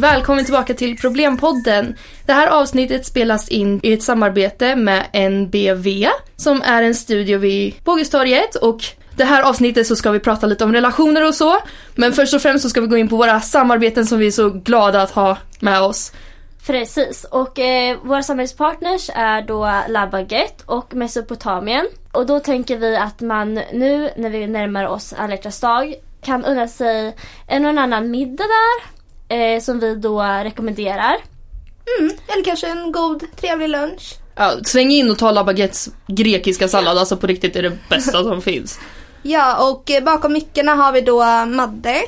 Välkommen tillbaka till Problempodden. Det här avsnittet spelas in i ett samarbete med NBV som är en studio vid Bågestorget och det här avsnittet så ska vi prata lite om relationer och så. Men först och främst så ska vi gå in på våra samarbeten som vi är så glada att ha med oss. Precis, och eh, våra samarbetspartners är då Labaget och Mesopotamien. Och då tänker vi att man nu när vi närmar oss alla dag kan unna sig en och annan middag där. Eh, som vi då rekommenderar. Mm, eller kanske en god, trevlig lunch. Ja, sväng in och ta Labaguettes grekiska sallad, alltså på riktigt är det bästa som finns. Ja, och eh, bakom mickarna har vi då Madde.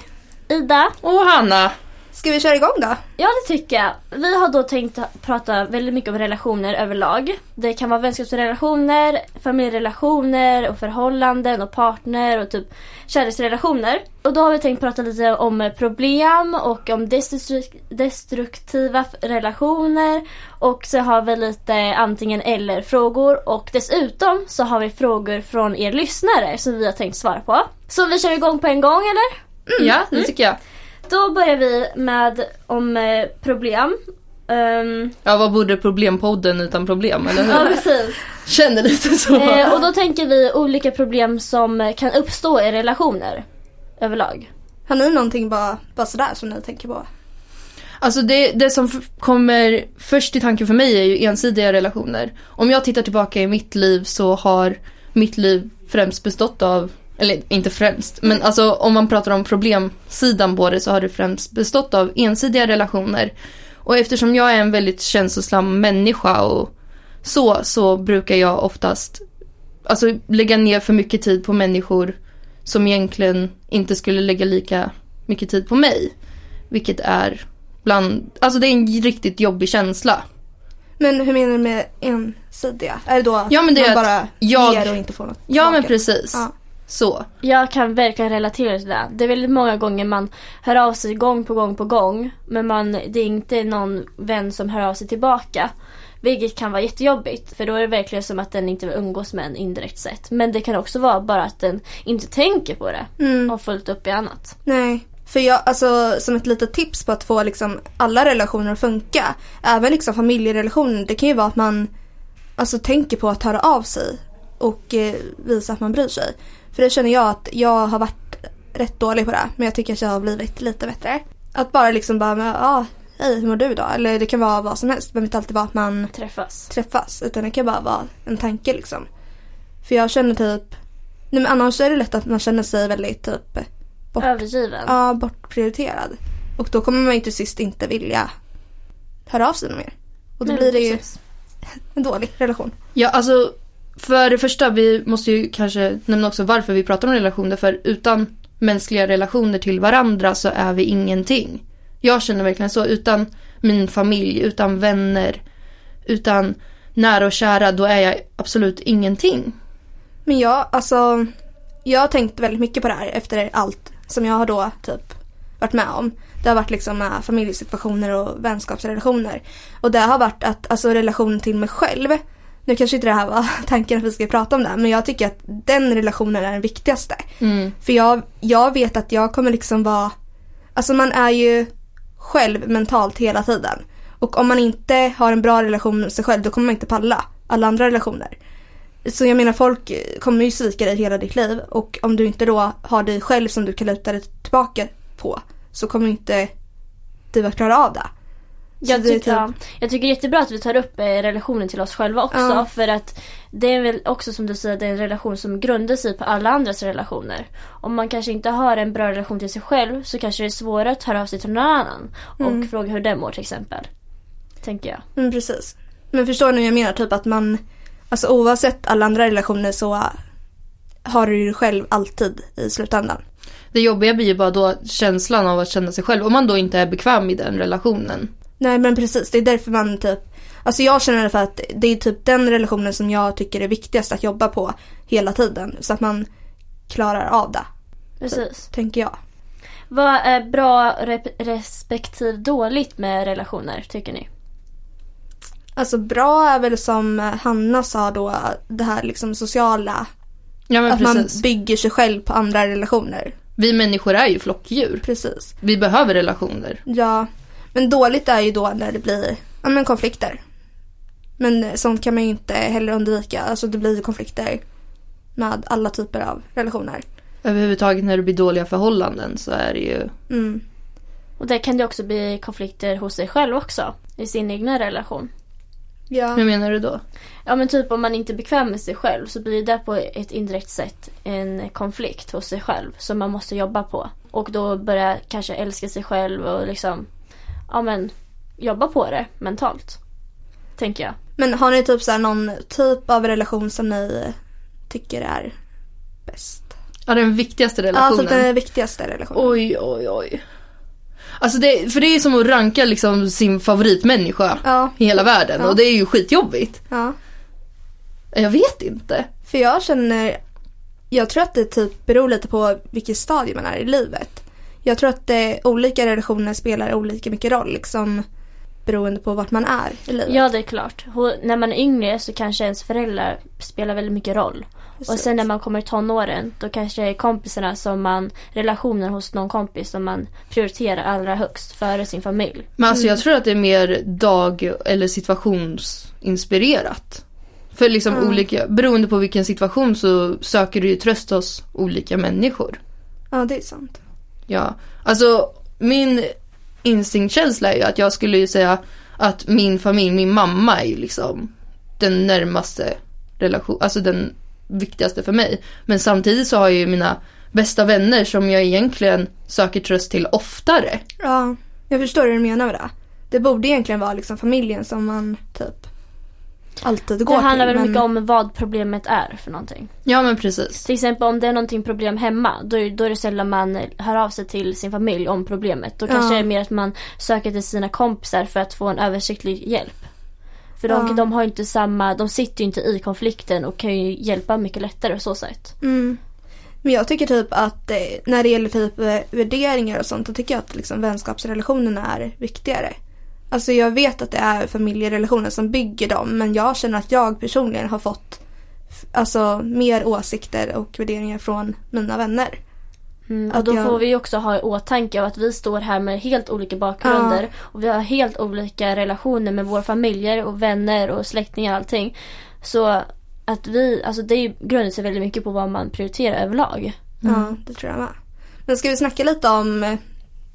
Ida. Och Hanna. Ska vi köra igång då? Ja det tycker jag. Vi har då tänkt prata väldigt mycket om relationer överlag. Det kan vara vänskapsrelationer, familjerelationer och förhållanden och partner och typ kärleksrelationer. Och då har vi tänkt prata lite om problem och om destruktiva relationer. Och så har vi lite antingen eller frågor och dessutom så har vi frågor från er lyssnare som vi har tänkt svara på. Så vi kör igång på en gång eller? Mm. Ja, det tycker jag. Då börjar vi med om eh, problem. Um, ja, vad borde problempodden utan problem, eller hur? Ja, precis. Känner lite så. Eh, och då tänker vi olika problem som kan uppstå i relationer överlag. Har ni någonting bara, bara sådär som ni tänker på? Alltså det, det som kommer först i tanken för mig är ju ensidiga relationer. Om jag tittar tillbaka i mitt liv så har mitt liv främst bestått av eller inte främst, men alltså om man pratar om problemsidan på det så har det främst bestått av ensidiga relationer. Och eftersom jag är en väldigt känslosam människa och så, så brukar jag oftast alltså, lägga ner för mycket tid på människor som egentligen inte skulle lägga lika mycket tid på mig. Vilket är bland, alltså det är en riktigt jobbig känsla. Men hur menar du med ensidiga? Är det då ja, men det man bara jag, ger och inte får något Ja tillbaka? men precis. Ja. Så. Jag kan verkligen relatera till det. Det är väldigt många gånger man hör av sig gång på gång på gång. Men man, det är inte någon vän som hör av sig tillbaka. Vilket kan vara jättejobbigt för då är det verkligen som att den inte vill umgås med en indirekt sätt. Men det kan också vara bara att den inte tänker på det mm. och fullt upp i annat. Nej. För jag, alltså som ett litet tips på att få liksom alla relationer att funka. Även liksom familjerelationer. Det kan ju vara att man alltså tänker på att höra av sig. Och eh, visa att man bryr sig. För det känner jag att jag har varit rätt dålig på det. Men jag tycker att jag har blivit lite bättre. Att bara liksom bara, ja, ah, hej hur mår du då? Eller det kan vara vad som helst. Det behöver inte alltid vara att man träffas. träffas. Utan det kan bara vara en tanke liksom. För jag känner typ, nej men annars är det lätt att man känner sig väldigt typ bort, Övergiven. Ja, bortprioriterad. Och då kommer man ju till sist inte vilja höra av sig mer. Och då nej, blir det precis. ju en dålig relation. Ja, alltså för det första, vi måste ju kanske nämna också varför vi pratar om relationer. För utan mänskliga relationer till varandra så är vi ingenting. Jag känner verkligen så. Utan min familj, utan vänner, utan nära och kära, då är jag absolut ingenting. Men jag, alltså, jag har tänkt väldigt mycket på det här efter allt som jag har då typ varit med om. Det har varit liksom med familjesituationer och vänskapsrelationer. Och det har varit att, alltså relationen till mig själv nu kanske inte det här var tanken att vi ska prata om det men jag tycker att den relationen är den viktigaste. Mm. För jag, jag vet att jag kommer liksom vara, alltså man är ju själv mentalt hela tiden. Och om man inte har en bra relation med sig själv då kommer man inte palla alla andra relationer. Så jag menar folk kommer ju svika dig hela ditt liv och om du inte då har dig själv som du kan luta dig tillbaka på så kommer inte du att klara av det. Jag, tycker, typ... ja, jag tycker det är jättebra att vi tar upp eh, relationen till oss själva också. Ja. För att det är väl också som du säger, det är en relation som grundar sig på alla andras relationer. Om man kanske inte har en bra relation till sig själv så kanske det är svårare att höra av sig till någon annan. Mm. Och fråga hur den mår till exempel. Tänker jag. Mm, precis. Men förstår ni vad jag menar? Typ att man, alltså oavsett alla andra relationer så har du ju själv alltid i slutändan. Det jobbiga blir ju bara då känslan av att känna sig själv. Om man då inte är bekväm i den relationen. Nej men precis, det är därför man typ Alltså jag känner för att det är typ den relationen som jag tycker är viktigast att jobba på hela tiden. Så att man klarar av det. Precis. Så, tänker jag. Vad är bra respektive dåligt med relationer tycker ni? Alltså bra är väl som Hanna sa då, det här liksom sociala. Ja, att precis. man bygger sig själv på andra relationer. Vi människor är ju flockdjur. Precis. Vi behöver relationer. Ja, Men dåligt är ju då när det blir ja, men konflikter. Men eh, sånt kan man ju inte heller undvika. Alltså det blir konflikter med alla typer av relationer. Överhuvudtaget när det blir dåliga förhållanden så är det ju... Mm. Och där kan det också bli konflikter hos sig själv också. I sin egna relation. Ja. Hur menar du då? Ja men typ om man inte är bekväm med sig själv så blir det på ett indirekt sätt en konflikt hos sig själv som man måste jobba på. Och då börja kanske älska sig själv och liksom, ja men jobba på det mentalt. Tänker jag. Men har ni typ så här någon typ av relation som ni tycker är bäst? Ja, den viktigaste Ja, relationen. typ den viktigaste relationen. Oj, oj, oj. Alltså det, för det är som att ranka liksom sin favoritmänniska Ja, i hela världen Ja. och det är ju skitjobbigt. ja. Jag vet inte. För jag känner, jag tror att det typ beror lite på vilket stadie man är i livet. Jag tror att det, olika relationer spelar olika mycket roll liksom beroende på vart man är i livet. Ja det är klart. Och när man är yngre så kanske ens föräldrar spelar väldigt mycket roll. Och Precis. sen när man kommer i tonåren då kanske det är kompisarna som man, relationer hos någon kompis som man prioriterar allra högst före sin familj. Men alltså jag tror att det är mer dag eller situationsinspirerat. För liksom Mm. olika, beroende på vilken situation så söker du ju tröst hos olika människor. Ja, det är sant. Ja, alltså min instinktkänsla är ju att jag skulle ju säga att min familj, min mamma är ju liksom den närmaste relation, alltså den viktigaste för mig. Men samtidigt så har jag ju mina bästa vänner som jag egentligen söker tröst till oftare. Ja, jag förstår hur du menar med det. Det borde egentligen vara liksom familjen som man typ alltid går Det handlar till. väl men- mycket om vad problemet är för någonting. Ja men precis. Till exempel om det är någonting problem hemma då då är det sällan man hör av sig till sin familj om problemet. Då kanske Ja. det är mer att man söker till sina kompisar för att få en översiktlig hjälp. För de, Ja. de har inte samma, de sitter ju inte i konflikten och kan ju hjälpa mycket lättare så sätt. Mm. Men jag tycker typ att eh, när det gäller typ eh, värderingar och sånt, då tycker jag att liksom vänskapsrelationerna är viktigare. Alltså jag vet att det är familjerelationer som bygger dem, men jag känner att jag personligen har fått alltså mer åsikter och värderingar från mina vänner. Mm, och då jag- får vi också ha i åtanke att vi står här med helt olika bakgrunder och vi har helt olika relationer med våra familjer och vänner och släktingar och allting. Så att vi, alltså det grundar sig väldigt mycket på vad man prioriterar överlag. Ja, det tror jag med. Men ska vi snacka lite om eh,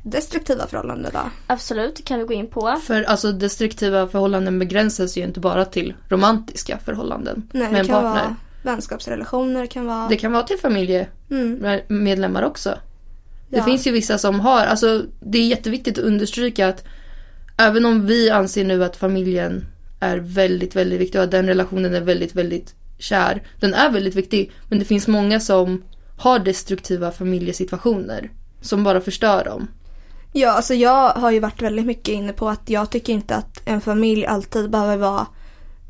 destruktiva förhållanden då? Absolut, det kan vi gå in på. För alltså destruktiva förhållanden begränsas ju inte bara till romantiska förhållanden Nej, med det en kan partner. vara vänskapsrelationer, det kan vara... Det kan vara till familjemedlemmar Mm, också. Det Ja. finns ju vissa som har, alltså det är jätteviktigt att understryka att även om vi anser nu att familjen är väldigt, väldigt viktig och att den relationen är väldigt, väldigt kär. Den är väldigt viktig, men det finns många som har destruktiva familjesituationer som bara förstör dem. Ja, alltså jag har ju varit väldigt mycket inne på att jag tycker inte att en familj alltid behöver vara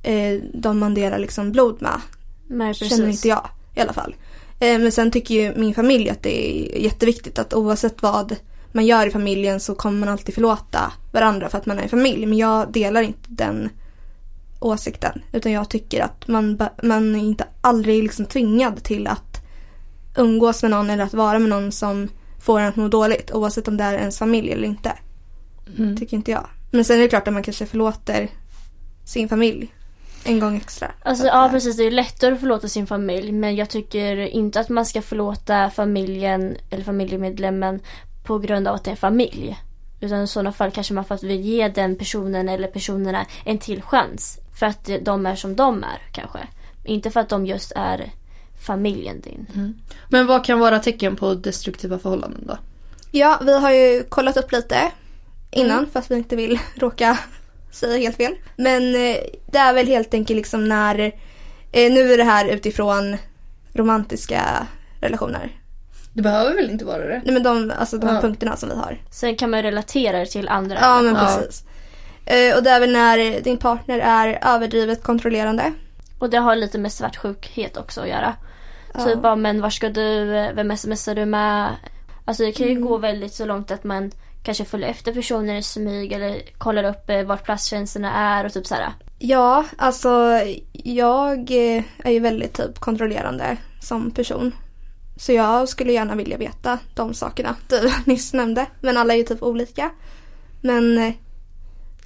eh, de man delar liksom blod med. Nej, Känner inte jag i alla fall. Eh, men sen tycker ju min familj att det är jätteviktigt att oavsett vad man gör i familjen så kommer man alltid förlåta varandra för att man är en familj. Men jag delar inte den åsikten. Utan jag tycker att man, man är inte aldrig liksom tvingad till att umgås med någon eller att vara med någon som får en att må dåligt. Oavsett om det är ens familj eller inte. Mm. Tycker inte jag. Men sen är det klart att man kanske förlåter sin familj en gång extra. Alltså ja är- precis, det är lättare att förlåta sin familj men jag tycker inte att man ska förlåta familjen eller familjemedlemmen på grund av att det är en familj. Utan i sådana fall kanske man faktiskt vill ge den personen eller personerna en till chans. För att de är som de är kanske. Inte för att de just är familjen din. Men vad kan vara tecken på destruktiva förhållanden då? Ja, vi har ju kollat upp lite innan för att vi inte vill råka säga helt fel. Men eh, det är väl helt enkelt liksom när, eh, nu är det här utifrån romantiska relationer. Det behöver väl inte vara det? Nej men de, alltså de här Ja. punkterna som vi har. Sen kan man ju relatera det till andra. Ja men Ja. precis. Eh, och det är väl när din partner är överdrivet kontrollerande. Och det har lite med svartsjukhet också att göra. Ja. Typ bara, men var ska du, vem smsar du med? Alltså det kan ju gå väldigt så långt att man kanske följer efter personer i smyg eller kollar upp eh, vart plasttjänsterna är och typ såhär. Ja, alltså jag eh, är ju väldigt typ kontrollerande som person. Så jag skulle gärna vilja veta de sakerna du nyss nämnde. Men alla är ju typ olika. Men eh,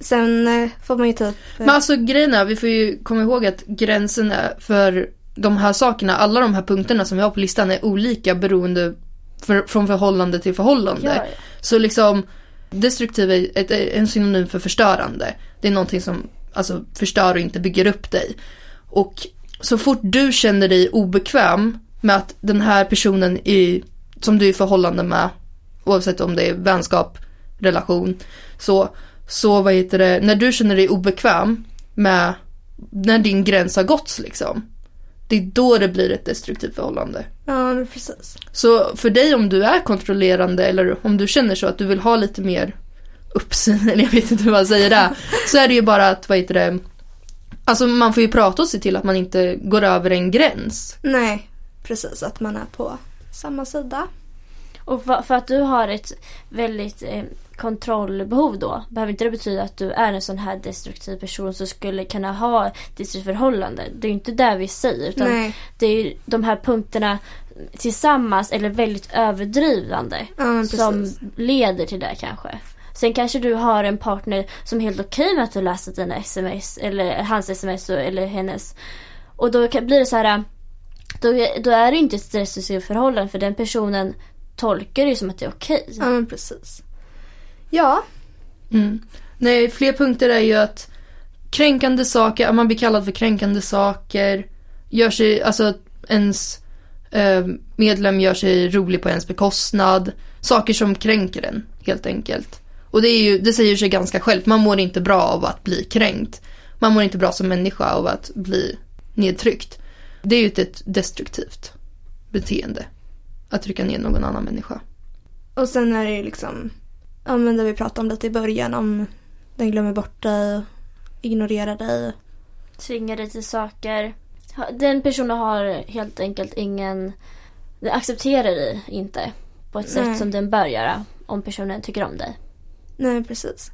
sen eh, får man ju typ... eh, Men alltså grejen är, vi får ju komma ihåg att gränsen för de här sakerna, alla de här punkterna som vi har på listan är olika beroende för, från förhållande till förhållande. Ja, Så liksom destruktiv är ett, en synonym för förstörande. Det är någonting som alltså, förstör och inte bygger upp dig. Och så fort du känner dig obekväm med att den här personen i, som du är i förhållande med, oavsett om det är vänskap, relation, så, så vad heter det, när du känner dig obekväm med när din gräns har gått liksom. Det är då det blir ett destruktivt förhållande. Ja, precis. Så för dig om du är kontrollerande eller om du känner så att du vill ha lite mer uppsyn, eller jag vet inte hur man säger det. så är det ju bara att, vad heter det, alltså man får ju prata och se till att man inte går över en gräns. Nej, precis. Att man är på samma sida. Och för, för att du har ett väldigt eh, kontrollbehov då behöver inte det betyda att du är en sån här destruktiv person som skulle kunna ha destruktivt förhållande. Det är ju inte det vi säger utan Nej. det är ju de här punkterna tillsammans eller väldigt överdrivande Ja, som leder till det kanske. Sen kanske du har en partner som är helt okej med att du läser dina sms eller hans sms eller hennes. Och då blir det så här. Då, är- då är det inte ett stressigt förhållande för den personen tolkar det ju som att det är okej. Ja, men precis. Ja, Mm. Nej, fler punkter är ju att kränkande saker, att man blir kallad för kränkande saker, gör sig, alltså ens eh, medlem gör sig rolig på ens bekostnad, saker som kränker en helt enkelt. Och det, är ju, det säger sig ganska självt, man mår inte bra av att bli kränkt. Man mår inte bra som människa av att bli nedtryckt. Det är ju ett destruktivt beteende. Att trycka ner någon annan människa. och sen är det ju liksom, ja men det vi pratade om lite i början om den glömmer bort dig, ignorerar dig. Tvingar dig till saker. Den personen har helt enkelt ingen... Den accepterar dig inte på ett Nej. sätt som den bör göra om personen tycker om dig. Nej, precis.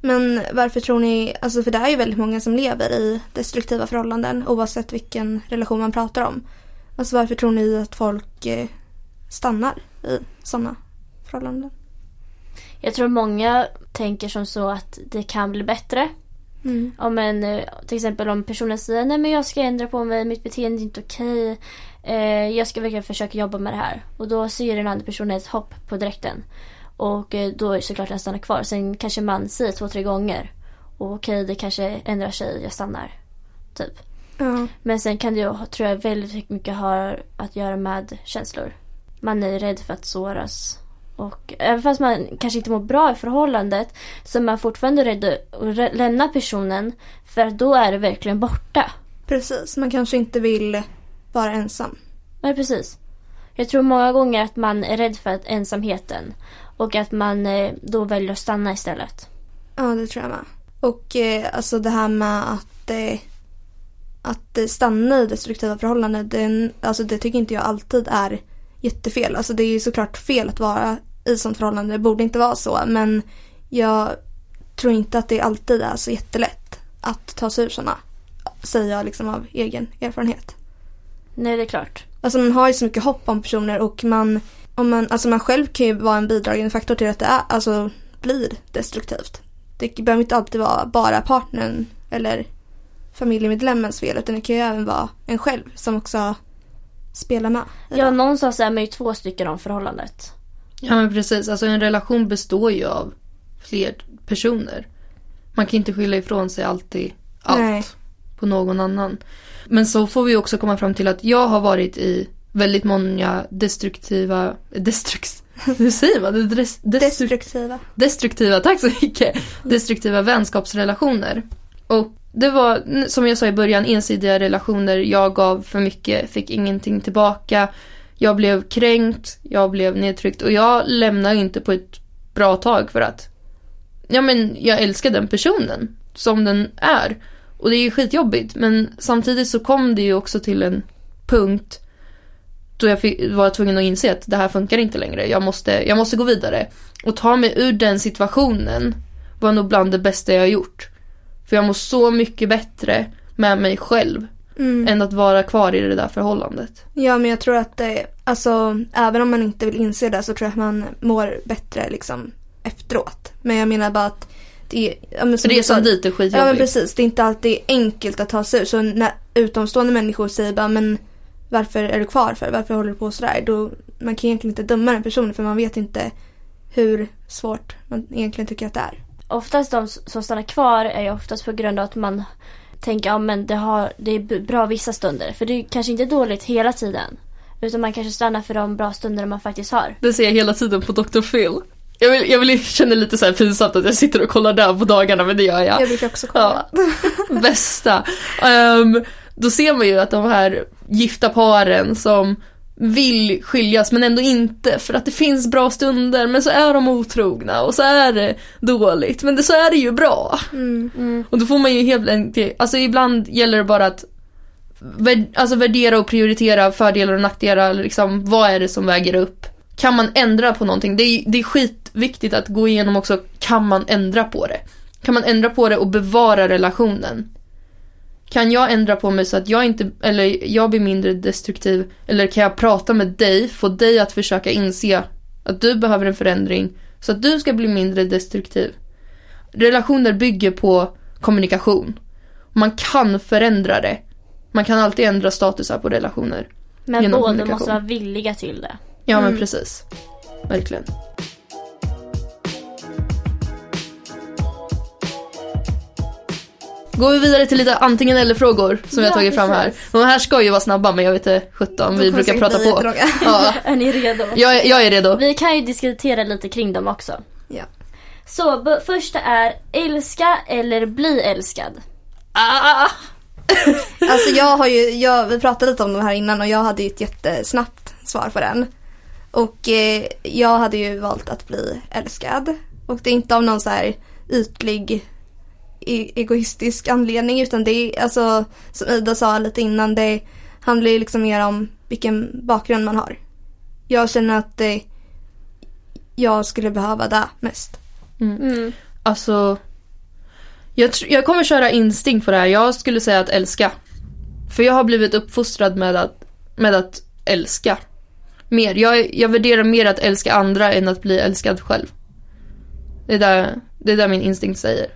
Men varför tror ni, alltså för det är ju väldigt många som lever i destruktiva förhållanden oavsett vilken relation man pratar om. Alltså varför tror ni att folk eh, stannar i sådana förhållanden? Jag tror många tänker som så att det kan bli bättre. Mm. Om en, eh, till exempel om personen säger nej men jag ska ändra på mig, mitt beteende är inte okej. Eh, jag ska verkligen försöka jobba med det här. Och då ser den andra personen ett hopp på direkten. Och eh, då är det såklart den stannar kvar. Sen kanske man säger två, tre gånger. Och okej, det kanske ändrar sig, jag stannar. Typ. Ja, Men sen kan det ju, tror jag, väldigt mycket ha att göra med känslor. Man är rädd för att såras. Och även fast man kanske inte mår bra i förhållandet så är man fortfarande rädd att lämna personen för då är det verkligen borta. precis. Man kanske inte vill vara ensam. Nej, precis. Jag tror många gånger att man är rädd för ensamheten och att man eh, då väljer att stanna istället. Ja, det tror jag med. Och eh, alltså det här med att, eh, att stanna i destruktiva förhållanden, det, alltså det tycker inte jag alltid är jättefel. Alltså det är ju såklart fel att vara i sånt förhållande, det borde inte vara så. Men jag tror inte att det alltid är så jättelätt att ta sig ur sådana. Säger jag liksom av egen erfarenhet. Nej, det är klart. Alltså man har ju så mycket hopp om personer och man, om man, alltså man själv kan ju vara en bidragande faktor till att det är, alltså, blir destruktivt. Det behöver inte alltid vara bara partnern eller familjemedlemmens fel utan det kan ju även vara en själv som också spelar med. Ja, det. någonstans är man ju två stycken om förhållandet. Ja men precis, alltså en relation består ju av fler personer. Man kan inte skylla ifrån sig alltid allt Nej. på någon annan. Men så får vi också komma fram till att jag har varit i väldigt många destruktiva, destrux, hur säger man? Des, Destruktiva. destruktiva, tack så mycket, destruktiva vänskapsrelationer. Och det var, som jag sa i början, ensidiga relationer. Jag gav för mycket, fick ingenting tillbaka. Jag blev kränkt, jag blev nedtryckt och jag lämnade inte på ett bra tag för att ja men jag älskar den personen som den är. Och det är ju skitjobbigt men samtidigt så kom det ju också till en punkt då jag fick, var tvungen att inse att det här funkar inte längre. Jag måste, jag måste gå vidare. Och ta mig ur den situationen var nog bland det bästa jag har gjort. För jag mår så mycket bättre med mig själv Mm. än att vara kvar i det där förhållandet. Ja men jag tror att det, alltså även om man inte vill inse det så tror jag att man mår bättre liksom efteråt. Men jag menar bara att det är... Ja, men För det du är som sa- dit är Ja men skitjobbigt. precis, det är inte alltid enkelt att ta sig ur. Så när utomstående människor säger bara men varför är du kvar för? Varför håller du på sådär? Då, man kan egentligen inte döma den personen för man vet inte hur svårt man egentligen tycker att det är. Oftast de som stannar kvar är ju oftast på grund av att man tänker ja men det, har, det är bra vissa stunder. För det är kanske inte dåligt hela tiden. Utan man kanske stannar för de bra stunder man faktiskt har. Det ser jag hela tiden på Dr. Phil. Jag, vill, jag vill, känner lite så här pinsamt att jag sitter och kollar där på dagarna men det gör jag. Jag brukar också kolla. Ja, bästa. Ehm, då ser man ju att de här gifta paren som vill skiljas men ändå inte för att det finns bra stunder men så är de otrogna och så är det dåligt men det, så är det ju bra. Mm. Och då får man ju helt enkelt, alltså ibland gäller det bara att vär, alltså värdera och prioritera fördelar och nackdelar, liksom vad är det som väger upp? Kan man ändra på någonting? Det är, det är skitviktigt att gå igenom också, kan man ändra på det? Kan man ändra på det och bevara relationen? Kan jag ändra på mig så att jag inte, eller jag blir mindre destruktiv? Eller kan jag prata med dig, få dig att försöka inse att du behöver en förändring så att du ska bli mindre destruktiv? Relationer bygger på kommunikation. Man kan förändra det. Man kan alltid ändra statusar på relationer. Men båda måste vara villiga till det. Ja men Mm. precis. Verkligen. Går vi vidare till lite antingen eller frågor som jag Ja, har tagit fram här. De här ska ju vara snabba men jag vet inte 17 vi De brukar prata på. Ja, Är ni redo? jag, är- jag är redo. Vi kan ju diskutera lite kring dem också. Ja. Så b- första är älska eller bli älskad. Ah! Alltså jag har ju, jag, vi pratade lite om det här innan och jag hade ju ett jättesnabbt svar på den. Och eh, jag hade ju valt att bli älskad. Och det är inte av någon så här ytlig egoistisk anledning utan det är alltså som Ida sa lite innan det handlar ju liksom mer om vilken bakgrund man har. Jag känner att eh, jag skulle behöva det mest. Mm. Alltså, jag, tr- jag kommer köra instinkt på det här. Jag skulle säga att älska. För jag har blivit uppfostrad med att, med att älska. Mer. Jag, jag värderar mer att älska andra än att bli älskad själv. Det är där, det är där min instinkt säger.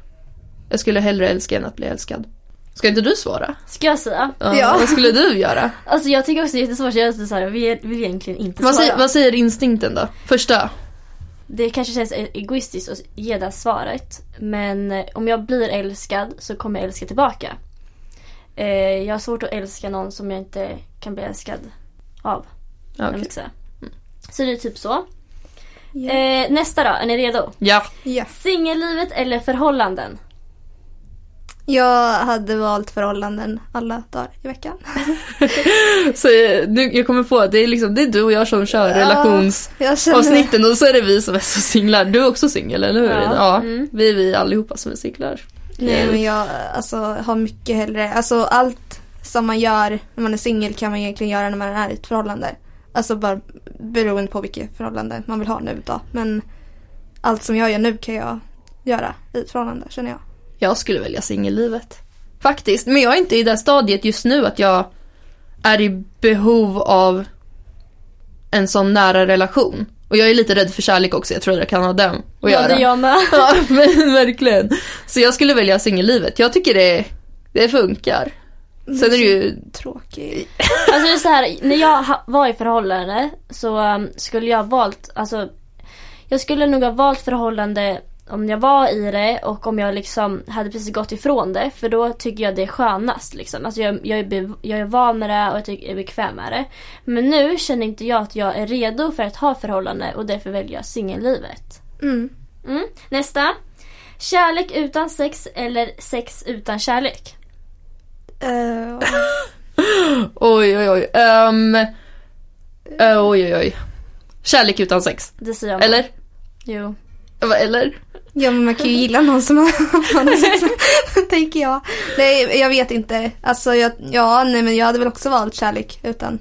Jag skulle hellre älska än att bli älskad. Ska inte du svara? Ska jag säga? Ja. Ja. Vad skulle du göra? Alltså jag tycker också det är jättesvårt. Jag är så här, vill, vill egentligen inte Vad svara. säger, vad säger instinkten då? Första? Det kanske känns e- egoistiskt att ge det svaret. Men eh, om jag blir älskad så kommer jag älska tillbaka. Eh, jag har svårt att älska någon som jag inte kan bli älskad av. Okay. okej. Så det är typ så. Eh, nästa då, är ni redo? ja. ja. Singellivet eller förhållanden? Jag hade valt förhållanden alla dagar i veckan. Så eh, nu, jag kommer på att det är, liksom, det är du och jag som kör relations... Jag känner avsnitten och så är det vi som är så singlar. Du är också singel, eller hur? Ja. Ja, Mm. vi är vi allihopa som är singlar. Nej men jag alltså, har mycket hellre, alltså allt som man gör när man är singel kan man egentligen göra när man är i ett förhållande. Alltså bara beroende på vilket förhållande man vill ha nu då. Men allt som jag gör nu kan jag göra i ett förhållande känner jag. Jag skulle välja singellivet. Faktiskt. Men jag är inte i det stadiet just nu att jag är i behov av en sån nära relation. Och jag är lite rädd för kärlek också, jag tror det kan ha den att ja, göra. det är jag med. Ja, men verkligen. Så jag skulle välja singellivet. Jag tycker det, det funkar. Sen är det ju, Tråkig. Alltså det är så här, när jag var i förhållande så um, skulle jag ha valt, alltså jag skulle nog ha valt förhållande om jag var i det och om jag liksom hade precis gått ifrån det för då tycker jag det är skönast liksom. Alltså jag, jag, är, be, jag är van med det och jag tycker jag är bekväm med det. Men nu känner inte jag att jag är redo för att ha förhållande och därför väljer jag singellivet. Mm. Mm. Nästa. Kärlek utan sex eller sex utan kärlek? Eh, oj oj oj. Um, eh, oj oj oj. Kärlek utan sex. Det säger jag. Eller? Jo. Eller? Ja men man kan ju gilla någon som har tänker jag. Nej jag vet inte. Alltså jag, ja nej men jag hade väl också valt kärlek utan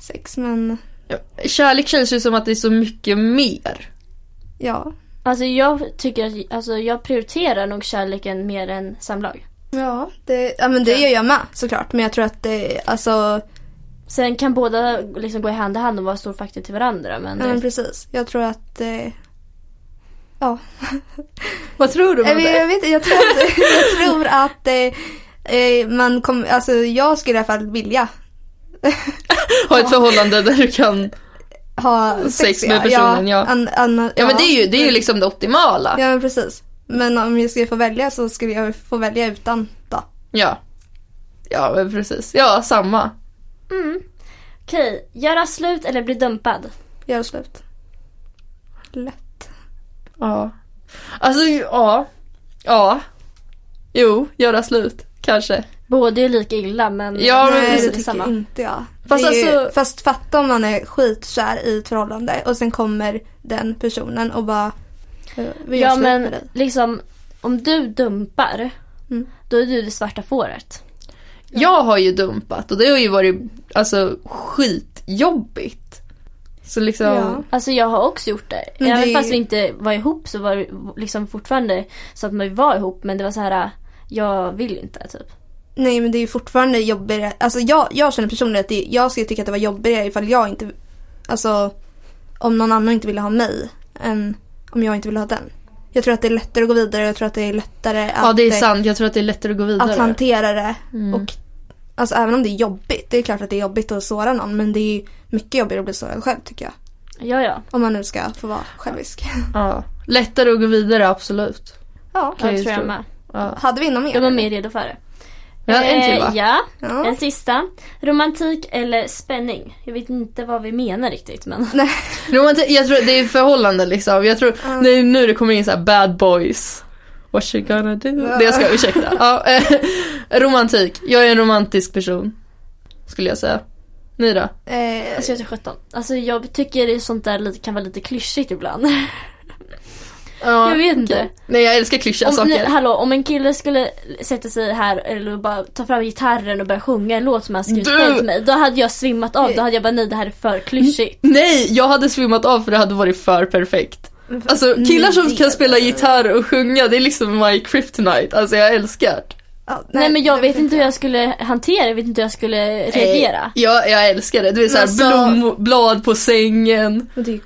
sex men Ja, Kärlek känns ju som att det är så mycket mer. ja. Alltså jag tycker att, alltså jag prioriterar nog kärleken mer än samlag. Ja, det, ja men det gör jag med såklart. Men jag tror att det, alltså, Sen kan båda liksom gå i hand i hand och vara stor faktor till varandra men, ja, men precis. Jag tror att, eh, Ja. Vad tror du Jag om vet, det? jag, vet, jag tror att, jag tror att eh, eh, man kommer, alltså jag skulle i alla fall vilja Ha ett förhållande där du kan... ha sex, Sex med personen, ja. An, an, Ja men det är ju, det är ju liksom det optimala. Ja men precis. Men om jag skulle få välja så skulle jag få välja utan då. Ja. Ja men precis. Ja, samma. Mm. Okej, göra slut eller bli dumpad? Gör slut. Lätt. Ja. Alltså ja. Ja. Jo, göra slut. Kanske. Båda är lika illa men Ja, men Nej det tycker samma. inte jag. Fast ju, alltså- fast fatta om man är skitkär i ett förhållande och sen kommer den personen och bara eh, vi gör Ja slut men med dig. liksom om du dumpar Mm. då är du det svarta fåret. Jag har ju dumpat och det har ju varit alltså skitjobbigt. Så liksom. Ja. Alltså jag har också gjort det. Men Även det fast vi inte var ihop så var det liksom fortfarande så att man var ihop men det var så här jag vill inte typ. Nej men det är ju fortfarande jobbigare. Alltså jag, jag känner personligen att det, jag skulle tycka att det var jobbigare ifall jag inte, alltså om någon annan inte ville ha mig än om jag inte ville ha den. Jag tror att det är lättare att gå vidare jag tror att det är lättare att, Ja det är sant, jag tror att det är lättare att gå vidare. att hantera det. Mm. Och alltså även om det är jobbigt, det är klart att det är jobbigt att såra någon men det är mycket jobbigare att bli sårad själv tycker jag. Ja ja. Om man nu ska få vara självisk. Ja. Lättare att gå vidare, absolut. Ja. Kan Jag tror jag med. Ja. Hade vi någon mer? Jag var mer redo för det. Ja, en till va? Eh, ja, Ja. en sista. Romantik eller spänning? Jag vet inte vad vi menar riktigt men. Romantik, jag tror det är förhållande liksom. Jag tror, Ja. det är nu det kommer in så här bad boys. What you gonna do? Det jag ska, ursäkta. Ja, eh, romantik. Jag är en romantisk person. Skulle jag säga. Ni då? Eh, Alltså jag är 17. Alltså jag tycker det sånt där lite, kan vara lite klyschigt ibland. Ja, Jag vet inte. Nej jag älskar klyschiga Om, saker. nej, hallå, om en kille skulle sätta sig här eller bara ta fram gitarren och börja sjunga en låt som han skrivit själv till mig. Då hade jag svimmat av. Då hade jag bara nej det här är för klyschigt. Nej, jag hade svimmat av för det hade varit för perfekt. Alltså killar som kan spela gitarr och sjunga, det är liksom my kryptonite. Alltså jag älskar det. Ja, Nej, men jag det vet inte hur jag skulle hantera jag vet inte hur jag skulle reagera. Jag, jag älskar det. Du vet såhär alltså- blomblad på sängen, Det är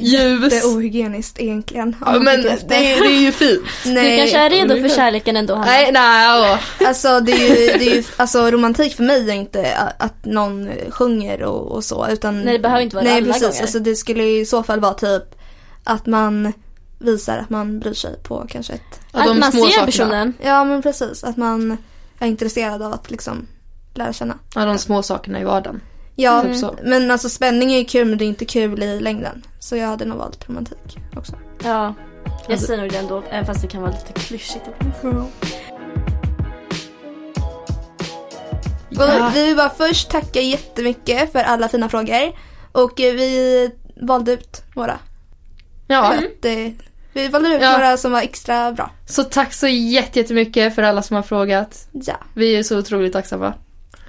ljus. Det är ohygieniskt egentligen. Ja, men det, är- det är ju fint. Nej, Du kanske är redo det är för det. kärleken ändå Hanna? Nej, nej. åh. Alltså det är ju, det är ju, alltså romantik för mig är inte att någon sjunger och, och så utan Nej, det behöver inte vara det Nej alla precis, gånger. alltså det skulle i så fall vara typ att man visar att man bryr sig på kanske ett Ja, att de man små ser sakerna. personen. Ja men precis, att man är intresserad av att liksom lära känna. Ja, de små sakerna i vardagen. Ja, Typ så. men alltså spänning är ju kul men det är inte kul i längden. Så jag hade nog valt romantik också. Ja. Jag Alltså- säger nog det ändå, även fast det kan vara lite klyschigt ibland. Ja. Vi vill bara först tacka jättemycket för alla fina frågor. Och eh, vi valde ut några. Ja, Att, eh, vi valde ut Ja. några som var extra bra. så tack så jätte- jättemycket för alla som har frågat. Ja. Vi är så otroligt tacksamma.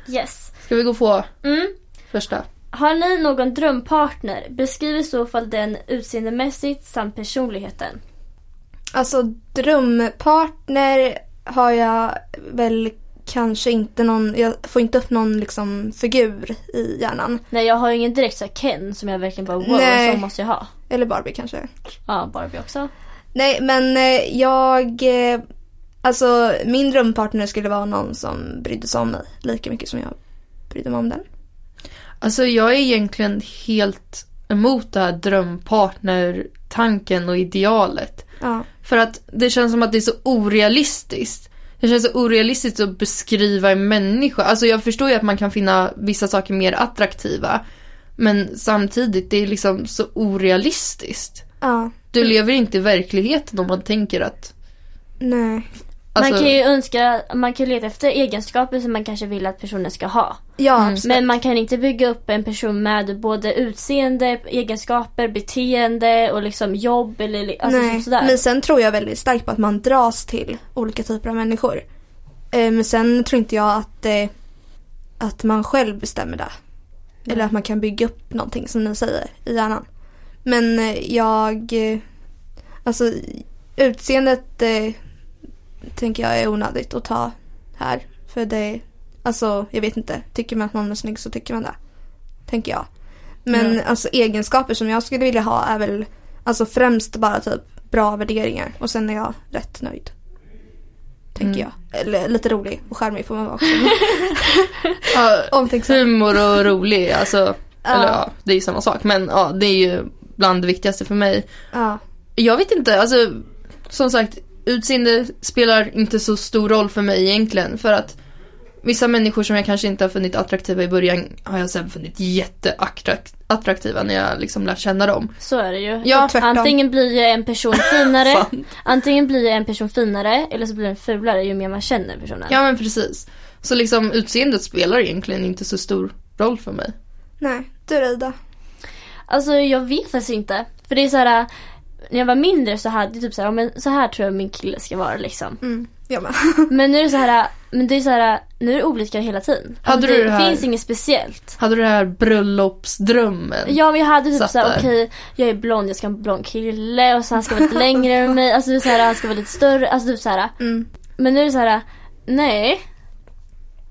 Yes. Ska vi gå på Mm. första? Har ni någon drömpartner? Beskriv i så fall den utseendemässigt samt personligheten. Alltså drömpartner har jag väl kanske inte någon, jag får inte upp någon liksom figur i hjärnan. Nej jag har ju ingen direkt så här Ken som jag verkligen bara wow, Nej. så måste jag ha. Eller Barbie kanske. Ja, Barbie också. Nej men eh, jag, eh, alltså min drömpartner skulle vara någon som brydde sig om mig lika mycket som jag brydde mig om den. Alltså jag är egentligen helt emot det här drömpartner-tanken och idealet. Ja. För att det känns som att det är så orealistiskt. Det känns så orealistiskt att beskriva en människa. Alltså jag förstår ju att man kan finna vissa saker mer attraktiva. Men samtidigt, det är liksom så orealistiskt. Ja. Du lever inte i verkligheten om man tänker att... Nej. Alltså, man kan ju önska, man kan leta efter egenskaper som man kanske vill att personen ska ha. Ja Mm. Men man kan inte bygga upp en person med både utseende, egenskaper, beteende och liksom jobb eller alltså Nej. sådär. Men sen tror jag väldigt starkt på att man dras till olika typer av människor. Eh, men sen tror inte jag att, eh, att man själv bestämmer det. Eller att man kan bygga upp någonting som ni säger i hjärnan. Men eh, jag, eh, alltså utseendet eh, tänker jag är onödigt att ta här. För det, alltså jag vet inte, tycker man att någon är snygg så tycker man det. Tänker jag. Men Ja. alltså egenskaper som jag skulle vilja ha är väl alltså främst bara typ bra värderingar och sen är jag rätt nöjd. Tänker Mm. jag. Eller lite rolig och charmig får man vara också. Ja, humor och rolig, alltså. Eller ja, det är ju samma sak. Men ja, det är ju bland det viktigaste för mig. Ja. Jag vet inte, alltså som sagt, utseende spelar inte så stor roll för mig egentligen. För att vissa människor som jag kanske inte har funnit attraktiva i början har jag sen funnit jätteattraktiva när jag liksom lärt känna dem. Så är det ju. Ja. Antingen blir en person finare, antingen blir en person finare eller så blir den fulare ju mer man känner personen. Ja men precis. Så liksom utseendet spelar egentligen inte så stor roll för mig. Nej, du då Ida? Alltså jag vet faktiskt inte. För det är så här. När jag var mindre så hade jag typ så här, men så här tror jag min kille ska vara liksom. Mm, jag med. Men nu är det så här, men det är så här, nu är det olika hela tiden. Hade Alltså, du det det här- finns inget speciellt. Hade du det här bröllopsdrömmen? Ja men jag hade typ såhär, där. okej jag är blond, jag ska ha en blond kille och så han ska vara lite längre än mig. Alltså så här, han ska vara lite större, alltså typ såhär. Mm. Men nu är det så här, nej.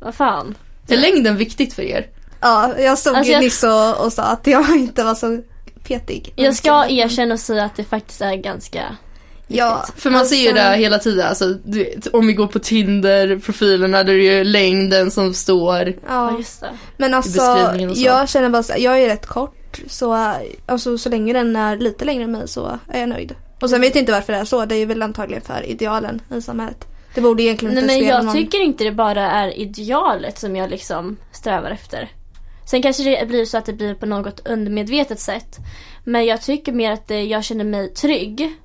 Vad fan. Är längden viktigt för er? Ja, jag stod Alltså, ju jag- nyss och, och sa att jag inte var så petig. Jag ska erkänna och säga att det faktiskt är ganska Ja, För man ser ju alltså- det hela tiden, alltså, du vet, om vi går på Tinder, profilerna, där är det ju längden som står. Ja just det. men alltså beskrivningen och så. jag känner bara så jag är rätt kort så alltså, så länge den är lite längre än mig så är jag nöjd. Och sen vet jag inte varför det är så, det är väl antagligen för idealen i samhället. Det borde egentligen Nej inte men spela jag någon... tycker inte det bara är idealet som jag liksom strävar efter. Sen kanske det blir så att det blir på något undermedvetet sätt. Men jag tycker mer att det, jag känner mig trygg.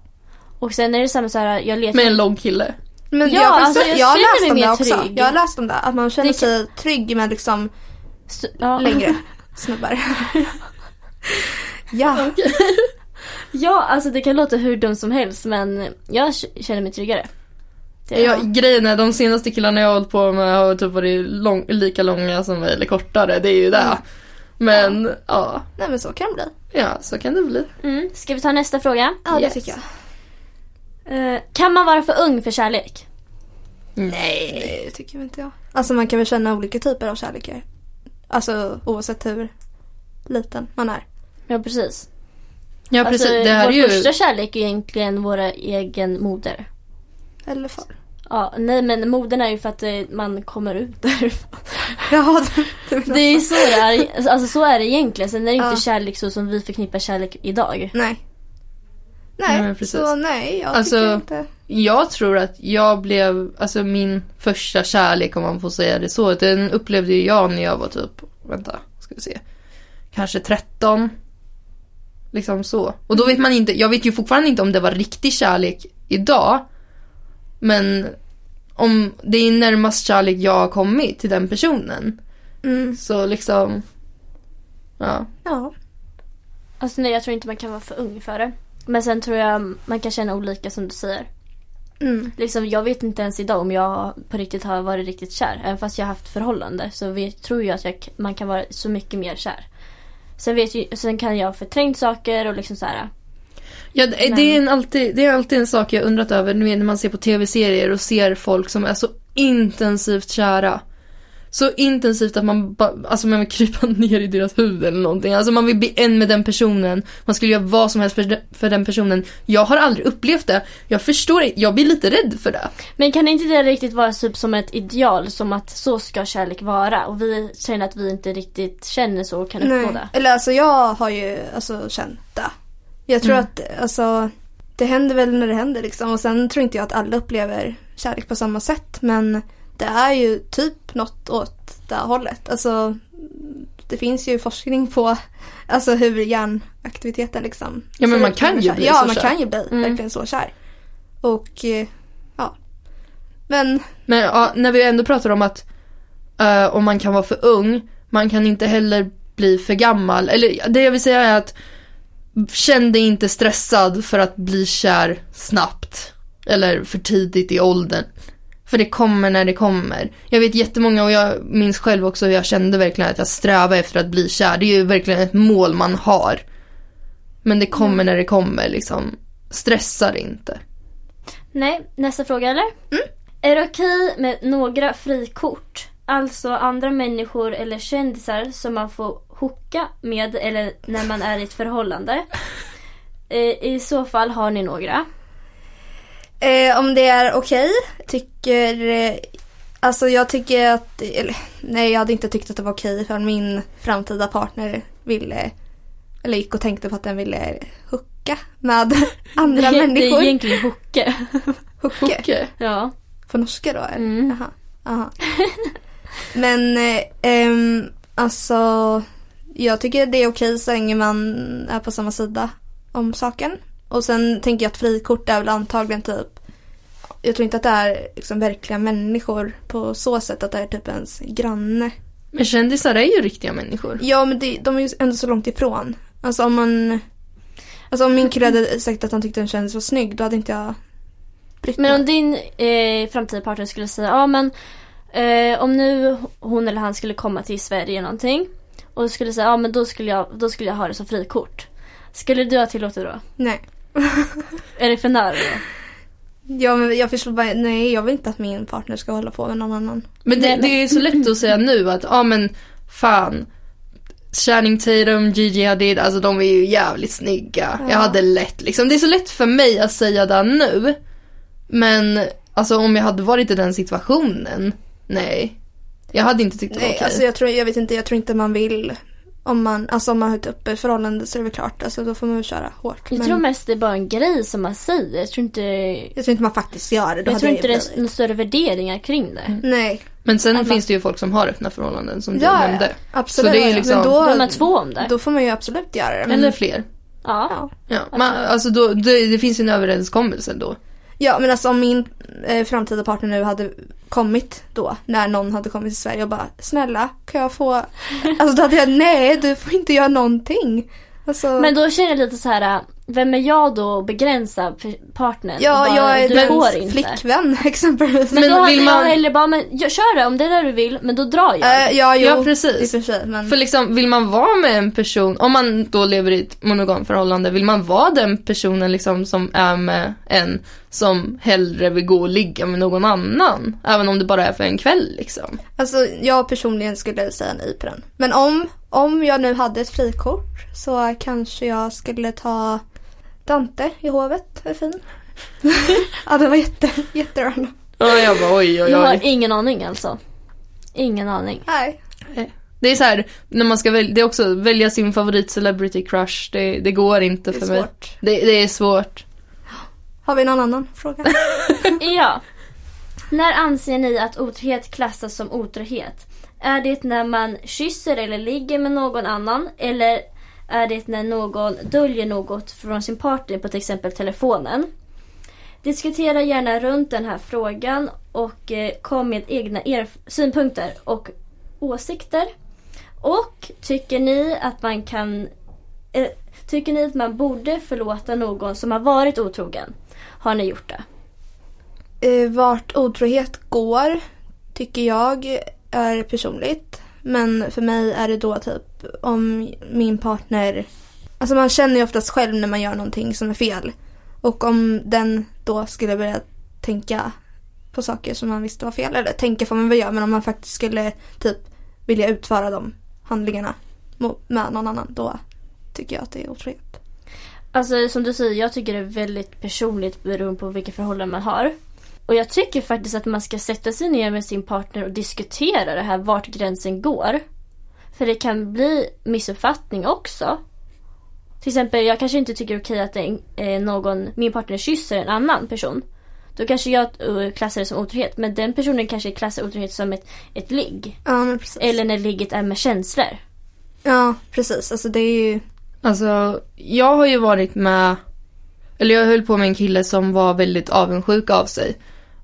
Och sen är det samma så här, jag letar... Med en lång kille. Men Ja, jag, alltså, jag jag har känner läst om mig det mer också. trygg. Jag har läst om det, att man känner Det sig trygg med liksom Så- ja. längre snubbar. ja, Ja, alltså det kan låta hur dumt som helst men jag känner mig tryggare. Det, Ja, grejen är, de senaste killarna jag har hållit på med har typ varit lång, lika långa som mig, eller kortare, det är ju det. Mm. Men, ja. nej men så kan det bli. ja, så kan det bli. Mm. Ska vi ta nästa fråga? Ja, det Yes. tycker jag. Eh, kan man vara för ung för kärlek? Nej. Nej, det tycker inte jag. Alltså man kan väl känna olika typer av kärlekar. Alltså oavsett hur liten man är. Ja precis. Ja precis, alltså, det här vår är ju... första kärlek är egentligen våra egen moder. Eller far. Ja, nej men modern är ju för att eh, man kommer ut därifrån. Ja, det, det, Det är ju så det är. Alltså så är det egentligen. Sen är det inte Ja. kärlek så som vi förknippar kärlek idag. Nej. Nej, Nej, så nej, jag Alltså- tycker inte. Jag tror att jag blev, alltså min första kärlek om man får säga det så, den upplevde ju jag när jag var typ, vänta, ska vi se, kanske 13. Liksom så. Och då vet man inte, jag vet ju fortfarande inte om det var riktig kärlek idag. Men om det är närmast kärlek jag har kommit till den personen. Mm. Så liksom, ja. Ja. Alltså nej jag tror inte man kan vara för ung för det. Men sen tror jag man kan känna olika som du säger. Mm. Liksom, jag vet inte ens idag om jag på riktigt har varit riktigt kär. Även fast jag har haft förhållande så vet, tror jag att jag, man kan vara så mycket mer kär. Sen, vet sen kan jag ha förträngt saker och liksom så här. Ja, det, det, är en alltid, det är alltid en sak jag undrat över när man ser på tv-serier och ser folk som är så intensivt kära. Så intensivt att man bara, alltså man vill krypa ner i deras huvud eller någonting. Alltså man vill bli en med den personen. Man skulle göra vad som helst för, de- för den personen. Jag har aldrig upplevt det. Jag förstår inte, jag blir lite rädd för det. Men kan inte det riktigt vara typ som ett ideal? Som att så ska kärlek vara. Och vi känner att vi inte riktigt känner så och kan uppnå det. Eller alltså jag har ju alltså känt det. Jag tror Mm. att alltså det händer väl när det händer liksom. Och sen tror inte jag att alla upplever kärlek på samma sätt. Men det är ju typ något åt det här hållet. Alltså det finns ju forskning på alltså hur hjärnaktiviteten liksom. Ja, men man kan ju bli Ja, så man kär. kan ju bli Mm. verkligen så kär. Och eh, ja. Men Men ja, när vi ändå pratar om att eh, om man kan vara för ung, man kan inte heller bli för gammal. Eller det jag vill säga är att känn dig inte stressad för att bli kär snabbt. Eller för tidigt i åldern. För det kommer när det kommer. Jag vet jättemånga och jag minns själv också hur jag kände verkligen att jag strävade efter att bli kär. Det är ju verkligen ett mål man har. Men det kommer när det kommer liksom. Stressa dig inte. Nej, nästa fråga eller? Är det okej med några frikort? Alltså andra människor eller kändisar som man får hooka med eller när man är i ett förhållande. Eh, I så fall har ni några. Eh, om det är okej, tycker... Eh, alltså jag tycker att... Eller, nej, jag hade inte tyckt att det var okej ifall min framtida partner ville... Eller gick och tänkte på att den ville hooka med andra det, människor. Det är egentligen. Hooke? Hooke. ja. På norska då? Eller? Mm. Jaha. Aha. Men eh, alltså jag tycker det är okej så länge man är på samma sida om saken. Och sen tänker jag att frikort är väl antagligen typ jag tror inte att det är liksom verkliga människor på så sätt att det är typ ens granne. Men kändisar är ju riktiga människor. Ja men det, de är ju ändå så långt ifrån. Alltså om man Alltså om min kille hade sagt att han tyckte en kändis var snygg då hade inte jag brytt Men om din eh, framtida partner skulle säga, ja men eh, om nu hon eller han skulle komma till Sverige någonting och skulle säga, ja men då skulle jag, då skulle jag ha det som frikort. Skulle du ha tillåtit då? Nej. Är det för nära då? Ja men jag förstår bara, nej jag vill inte att min partner ska hålla på med någon annan. Men det, det är så lätt att säga nu att, ja men fan. Channing Tatum, Gigi Hadid, alltså de är ju jävligt snygga. Ja. Jag hade lätt liksom. Det är så lätt för mig att säga det nu. Men alltså om jag hade varit i den situationen, nej. Jag hade inte tyckt det var okej. alltså jag tror, jag vet inte, jag tror inte man vill om man, alltså om man har ett öppet förhållande så är det väl klart, alltså då får man väl köra hårt. Jag Men tror mest det är bara en grej som man säger. Jag tror inte, jag tror inte man faktiskt gör det. Då jag tror inte det är några större värderingar kring det. Nej, Men sen Alla- finns det ju folk som har öppna förhållanden som du ja, nämnde. absolut. Så det är ju liksom- Men Då är då, man två om det. då får man ju absolut göra det. Men, Eller fler. Ja. ja. Ja, man, alltså då, det, det finns ju en överenskommelse då. Ja, men alltså om min eh, framtida partner nu hade kommit då, när någon hade kommit till Sverige och bara snälla, kan jag få, alltså då hade jag nej, du får inte göra någonting. Alltså, Men då känner jag lite så här. Vem är jag då att begränsa partnern? ja, bara, jag är du får dens inte. flickvän exempelvis. Men, Men då hade vill jag man- hellre bara, men jag, kör det om det är det du vill, men då drar jag. Eh, ja, jo, Ja, precis. för sig. Men... För liksom, vill man vara med en person, om man då lever i ett monogamt förhållande, vill man vara den personen liksom som är med en som hellre vill gå och ligga med någon annan? Även om det bara är för en kväll liksom. Alltså jag personligen skulle säga nej på den. Men om, om jag nu hade ett frikort så kanske jag skulle ta Dante i hovet. Är fin? ja det var jätte, jätterandom. Ja, jag bara oj oj Jag har oj. ingen aning alltså. Ingen aning. Nej. Det är så här, när man ska välja, det är också välja sin favorit celebrity crush, det, det går inte Det är för mig. svårt. Det, det är svårt. Har vi någon annan fråga? Ja. När anser ni att otrohet klassas som otrohet? Är det när man kysser eller ligger med någon annan? Eller är det när någon döljer något från sin partner på till exempel telefonen? Diskutera gärna runt den här frågan och eh, kom med egna synpunkter och åsikter. Och tycker ni att man kan Äh, Tycker ni att man borde förlåta någon som har varit otrogen? Har ni gjort det? Eh, vart otrohet går tycker jag är personligt. Men för mig är det då typ om min partner... Alltså man känner ju oftast själv när man gör någonting som är fel. Och om den då skulle börja tänka på saker som man visste var fel. Eller tänka får man väl göra men om man faktiskt skulle typ vilja utföra de handlingarna med någon annan då tycker jag att det är otrohet. Alltså som du säger, jag tycker det är väldigt personligt beroende på vilka förhållanden man har. Och jag tycker faktiskt att man ska sätta sig ner med sin partner och diskutera det här, vart gränsen går. För det kan bli missuppfattning också. Till exempel, jag kanske inte tycker det är okej att eh, någon, min partner kysser en annan person. Då kanske jag eh, klassar det som otrohet, men den personen kanske klassar otrohet som ett, ett ligg. Ja men precis. Eller när ligget är med känslor. Ja precis, alltså det är ju... Alltså, jag har ju varit med, eller jag höll på med en kille som var väldigt avundsjuk av sig.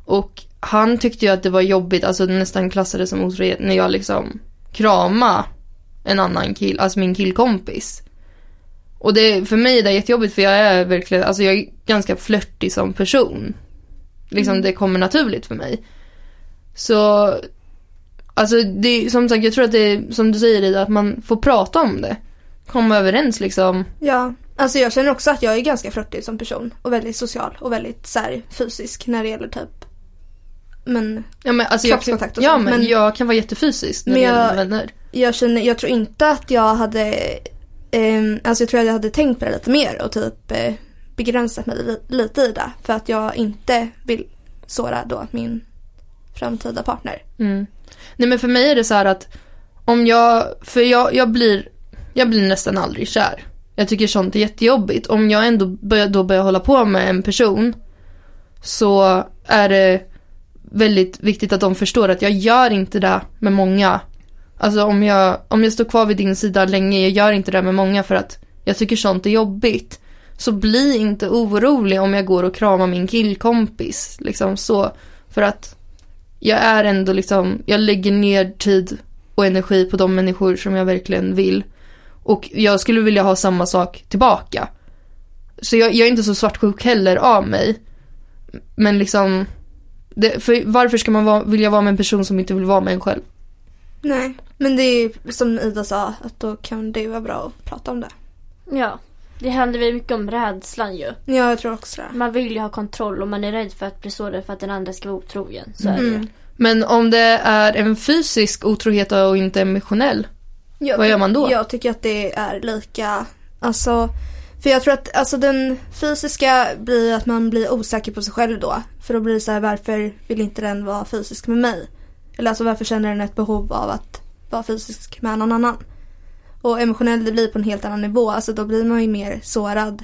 Och han tyckte ju att det var jobbigt, alltså nästan klassade som otrohet när jag liksom krama en annan kill, alltså min killkompis. Och det, för mig är det jättejobbigt för jag är verkligen, alltså jag är ganska flörtig som person. Liksom det kommer naturligt för mig. Så, alltså det, som sagt jag tror att det är, som du säger Ida, att man får prata om det. Komma överens liksom. Ja, alltså jag känner också att jag är ganska flörtig som person och väldigt social och väldigt så här, fysisk när det gäller typ men Ja men alltså jag, Kroppskontakt och ja, sånt, men, men- jag kan vara jättefysisk när Men det gäller jag- vänner. jag känner, jag tror inte att jag hade ehm, alltså jag tror att jag hade tänkt på det lite mer och typ eh, begränsat mig li- lite i det. För att jag inte vill såra då min framtida partner. Mm. Nej men för mig är det så här att om jag, för jag, jag blir, jag blir nästan aldrig kär. Jag tycker sånt är jättejobbigt. Om jag ändå börjar, då börjar hålla på med en person så är det väldigt viktigt att de förstår att jag gör inte det med många. Alltså om jag, om jag står kvar vid din sida länge, jag gör inte det med många för att jag tycker sånt är jobbigt. Så bli inte orolig om jag går och kramar min killkompis. Liksom så. För att jag är ändå liksom, jag lägger ner tid och energi på de människor som jag verkligen vill. Och jag skulle vilja ha samma sak tillbaka. Så jag, jag är inte så svartsjuk heller av mig. Men liksom, det, för varför ska man vara, vilja vara med en person som inte vill vara med en själv? Nej, men det är som Ida sa, att då kan det vara bra att prata om det. Ja. Det handlar väl mycket om rädslan ju. Ja, jag tror också det. Man vill ju ha kontroll och man är rädd för att bli sårad för att den andra ska vara otrogen. Så är det ju. Mm. Men om det är en fysisk otrohet och inte emotionell, Jag, Vad gör man då? Jag tycker att det är lika, alltså, för jag tror att alltså den fysiska blir att man blir osäker på sig själv då. För då blir det så här, varför vill inte den vara fysisk med mig? Eller alltså varför känner den ett behov av att vara fysisk med någon annan? Och emotionell det blir på en helt annan nivå, alltså då blir man ju mer sårad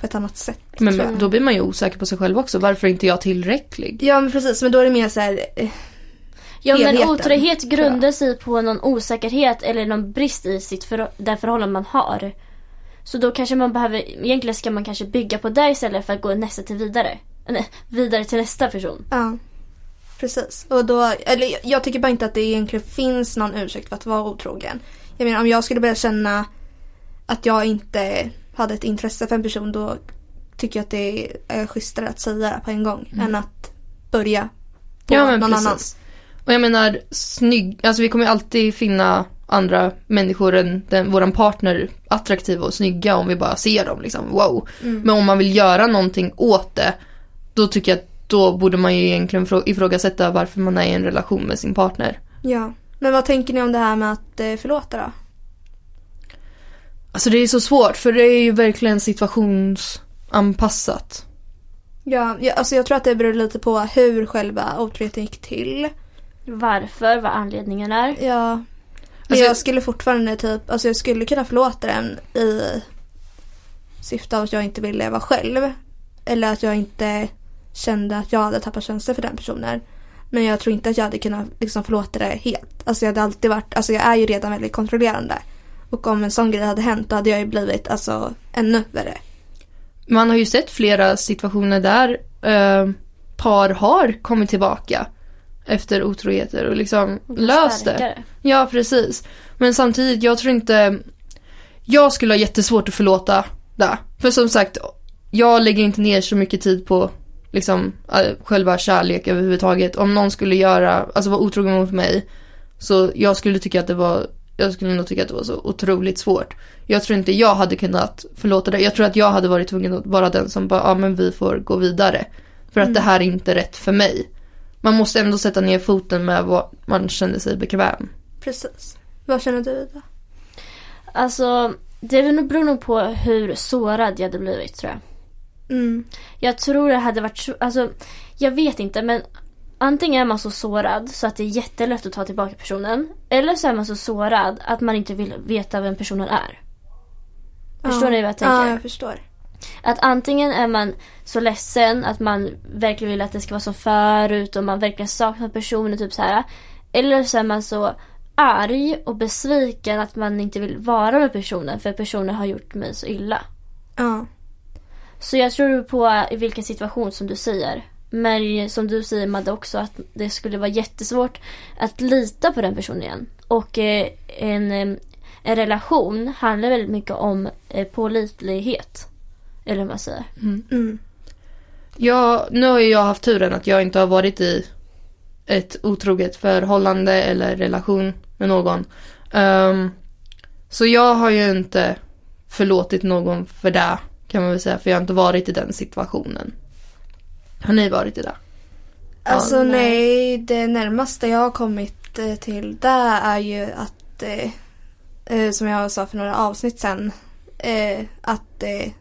på ett annat sätt. men jag. då blir man ju osäker på sig själv också. Varför är inte jag tillräcklig? Ja men precis, men då är det mer så här, Ja men helheten, otrohet tror jag. grundar sig på någon osäkerhet eller någon brist i sitt förhå- det förhållande man har. Så då kanske man behöver, egentligen ska man kanske bygga på det istället för att gå nästa till vidare. Nej, vidare till nästa person. Ja, precis. Och då, eller jag- tycker bara inte att det egentligen finns någon ursäkt för att vara otrogen. Jag menar om jag skulle börja känna att jag inte hade ett intresse för en person då tycker jag att det är schysstare att säga det på en gång än att börja på Ja men någon precis. annan. Och jag menar, snygg, alltså vi kommer alltid finna andra människor än den, våran partner attraktiva och snygga om vi bara ser dem liksom, wow. Mm. Men om man vill göra någonting åt det, då tycker jag att då borde man ju egentligen frå- ifrågasätta varför man är i en relation med sin partner. Ja. Men vad tänker ni om det här med att eh, förlåta då? Alltså det är så svårt för det är ju verkligen situationsanpassat. Ja, ja, alltså jag tror att det beror lite på hur själva otroheten gick till. Varför, vad anledningen är. Ja. Men Alltså- jag skulle fortfarande typ, alltså jag skulle kunna förlåta den i syfte av att jag inte ville leva själv. Eller att jag inte kände att jag hade tappat känslor för den personen. Men jag tror inte att jag hade kunnat liksom förlåta det helt. Alltså jag hade alltid varit, alltså jag är ju redan väldigt kontrollerande. Och om en sån grej hade hänt då hade jag ju blivit alltså ännu värre. Man har ju sett flera situationer där eh, par har kommit tillbaka efter otroheter och liksom löst det. Ja, precis. Men samtidigt, jag tror inte... Jag skulle ha jättesvårt att förlåta det. För som sagt, jag lägger inte ner så mycket tid på liksom själva kärlek överhuvudtaget. Om någon skulle göra, alltså vara otrogen mot mig, så jag skulle tycka att det var, jag skulle nog tycka att det var så otroligt svårt. Jag tror inte jag hade kunnat förlåta det. Jag tror att jag hade varit tvungen att vara den som bara, ja men vi får gå vidare. För att det här är inte rätt för mig. Man måste ändå sätta ner foten med vad man känner sig bekväm. Precis. Vad känner du Ida? Alltså, det beror nog på hur sårad jag hade blivit tror jag. Mm. Jag tror det hade varit, så- alltså jag vet inte men antingen är man så sårad så att det är jättelätt att ta tillbaka personen. Eller så är man så sårad att man inte vill veta vem personen är. Förstår Ja. ni vad jag tänker? Ja, jag förstår. Att antingen är man så ledsen att man verkligen vill att det ska vara som förut och man verkligen saknar personen typ så här. Eller så är man så arg och besviken att man inte vill vara med personen för personen har gjort mig så illa. Ja. Så jag tror på i vilken situation som du säger. Men som du säger Madde också att det skulle vara jättesvårt att lita på den personen igen. Och eh, en, eh, en relation handlar väldigt mycket om eh, pålitlighet. Eller vad man säger. Mm. Ja, nu har ju jag haft turen att jag inte har varit i ett otroget förhållande eller relation med någon. Ehm, så jag har ju inte förlåtit någon för det kan man väl säga, för jag har inte varit i den situationen. Har ni varit i det? Alltså Ja, nej. nej. det närmaste jag har kommit eh, till det är ju att, eh, eh, som jag sa för några avsnitt sen, eh, att eh,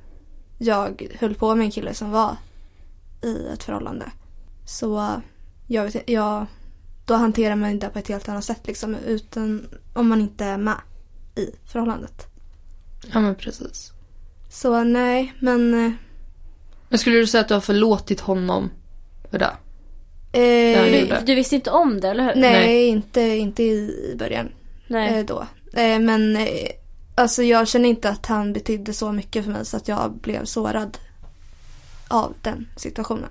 jag höll på med en kille som var i ett förhållande. Så jag vet, jag, då hanterar man det på ett helt annat sätt liksom, utan, om man inte är med i förhållandet. Ja men precis. Så nej, men... eh, Men skulle du säga att du har förlåtit honom för det? Eh, Ja, Du, du visste inte om det, eller hur? nej, Nej. Inte, inte i i början. Nej. eh, då. Eh, men eh, alltså jag känner inte att han betydde så mycket för mig så att jag blev sårad av den situationen.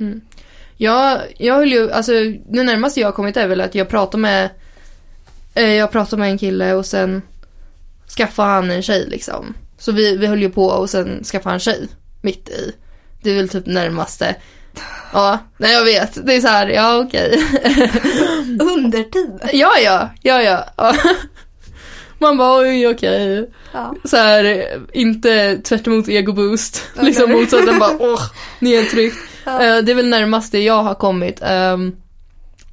Mm. Jag, jag höll ju, alltså det närmaste jag har kommit är väl att jag pratar med eh, Jag pratar med en kille och sen skaffade han en tjej liksom. Så vi, vi höll ju på och sen skaffade han en tjej mitt i. Det är väl typ närmaste. Ja, nej jag vet. Det är så här, ja okej. Under tiden? ja, ja, ja, ja. Man bara oj okej. Ja. Så här, inte tvärt emot egoboost. Ja, liksom motsatsen bara åh, nedtryckt. Ja. Eh, Det är väl närmast det jag har kommit. Ehm,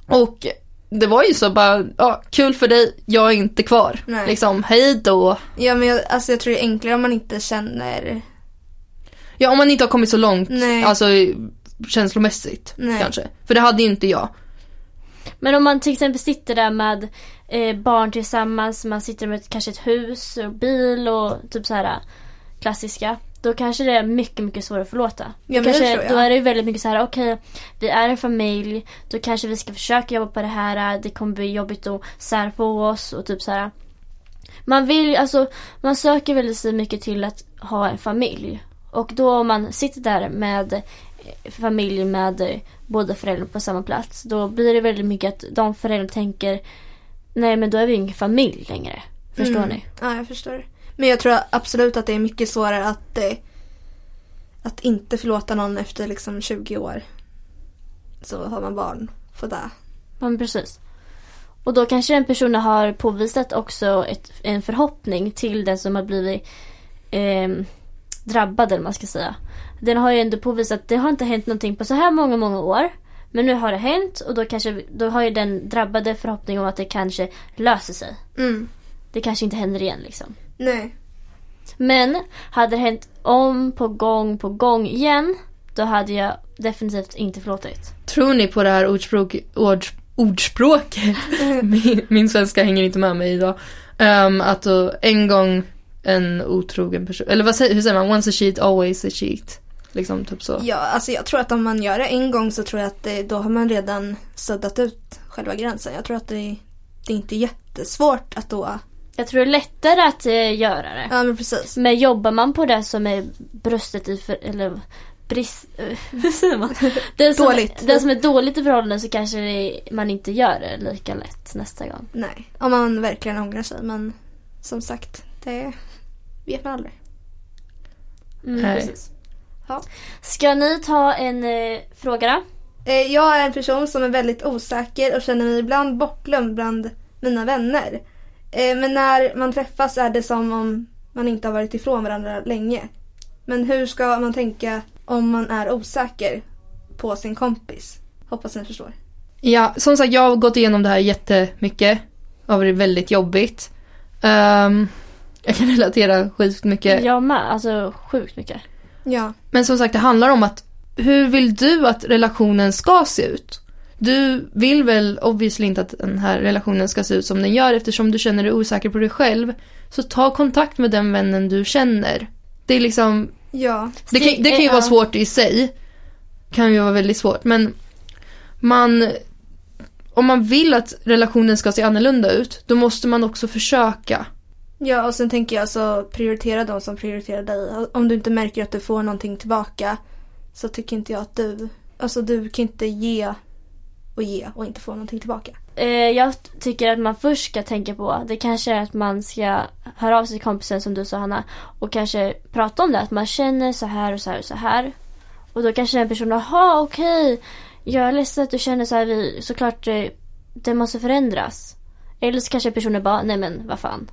Och det var ju så bara, ja kul för dig, jag är inte kvar. Nej. Liksom, hej då. Ja men jag, alltså jag tror det är enklare om man inte känner Ja om man inte har kommit så långt, Nej. alltså känslomässigt Nej. kanske. För det hade ju inte jag. Men om man till exempel sitter där med eh, barn tillsammans, man sitter med kanske ett hus och bil och typ så här äh, klassiska. Då kanske det är mycket, mycket svårare att förlåta. Ja, men det kanske, jag. Då är det ju väldigt mycket så här: okej, vi är en familj, då kanske vi ska försöka jobba på det här, det kommer bli jobbigt att sära på oss och typ så här. Man vill, alltså, man söker väldigt mycket till att ha en familj. Och då om man sitter där med familj med båda föräldrarna på samma plats, då blir det väldigt mycket att de föräldrarna tänker Nej men då är vi ingen familj längre. Förstår Mm. ni? Ja, jag förstår. Men jag tror absolut att det är mycket svårare att, eh, att inte förlåta någon efter liksom 20 år. Så har man barn för det. Ja men precis. Och då kanske den personen har påvisat också ett, en förhoppning till den som har blivit eh, drabbad eller man ska säga. Den har ju ändå påvisat att det har inte hänt någonting på så här många, många år. Men nu har det hänt och då, kanske, då har ju den drabbade förhoppning om att det kanske löser sig. Mm. Det kanske inte händer igen liksom. Nej. Men hade det hänt om på gång på gång igen då hade jag definitivt inte förlåtit. Tror ni på det här ordspråk, ord, ordspråket? min, min svenska hänger inte med mig idag. Ehm, att då en gång en otrogen person, eller vad säger, hur säger man? Once a cheat, always a cheat. Liksom typ så. Ja, alltså jag tror att om man gör det en gång så tror jag att det, då har man redan suddat ut själva gränsen. Jag tror att det, det är inte jättesvårt att då... Jag tror det är lättare att eh, göra det. Ja, men precis. Men jobbar man på det som är bröstet i för, eller brist, hur säger man? Det som, Dåligt. Det som är dåligt i förhållanden så kanske det, man inte gör det lika lätt nästa gång. Nej, om man verkligen ångrar sig. Men som sagt, det vet man aldrig. Mm, Nej. precis. Ja. Ska ni ta en eh, fråga då? Eh, Jag är en person som är väldigt osäker och känner mig ibland bortglömd bland mina vänner. Eh, Men när man träffas är det som om man inte har varit ifrån varandra länge. Men hur ska man tänka om man är osäker på sin kompis? Hoppas ni förstår. Ja, som sagt jag har gått igenom det här jättemycket. Det har varit väldigt jobbigt. Ehm, jag kan relatera sjukt mycket. Jag med, alltså sjukt mycket. Ja. Men som sagt det handlar om att hur vill du att relationen ska se ut? Du vill väl obviously inte att den här relationen ska se ut som den gör eftersom du känner dig osäker på dig själv. Så ta kontakt med den vännen du känner. Det är liksom, Ja. det kan, det kan ju vara svårt i sig. Kan ju vara väldigt svårt men man, om man vill att relationen ska se annorlunda ut då måste man också försöka. Ja, och sen tänker jag så prioritera de som prioriterar dig. Om du inte märker att du får någonting tillbaka så tycker inte jag att du... Alltså du kan inte ge och ge och inte få någonting tillbaka. Eh, jag tycker att man först ska tänka på, det kanske är att man ska höra av sig till kompisen som du sa Hanna och kanske prata om det, att man känner så här och så här och så här. Och då kanske den personen, jaha okej, jag är ledsen att du känner så här, vi, såklart eh, det måste förändras. Eller så kanske personen bara, nej men vad fan.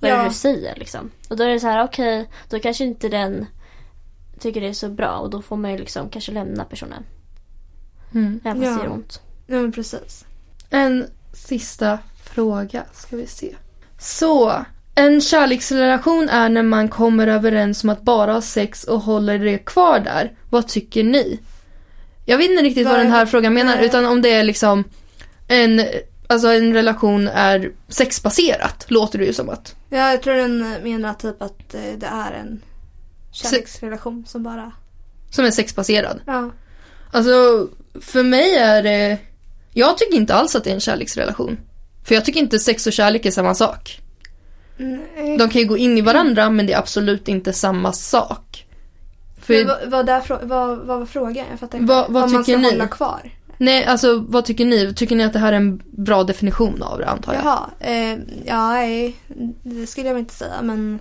Vad är Ja. det du säger liksom? Och då är det så här, okej, då kanske inte den tycker det är så bra och då får man ju liksom kanske lämna personen. Mm. Även fast Ja. det gör ont. Ja, men precis. En sista fråga ska vi se. Så, En kärleksrelation är när man kommer överens om att bara ha sex och håller det kvar där. Vad tycker ni? Jag vet inte riktigt vad, Vad- den här frågan menar utan om det är liksom en, alltså en relation är sexbaserat låter det ju som att. Ja, jag tror den menar typ att eh, det är en kärleksrelation som bara... Som är sexbaserad. Ja. Alltså för mig är det, jag tycker inte alls att det är en kärleksrelation. För jag tycker inte sex och kärlek är samma sak. Nej. De kan ju gå in i varandra men det är absolut inte samma sak. För, Men vad, vad, där, vad, vad var frågan? Jag fattar inte. Vad- vad Om man ska ni? hålla kvar? Nej alltså vad tycker ni? Tycker ni att det här är en bra definition av det antar jag? Jaha. Eh, ja, nej, det skulle jag väl inte säga men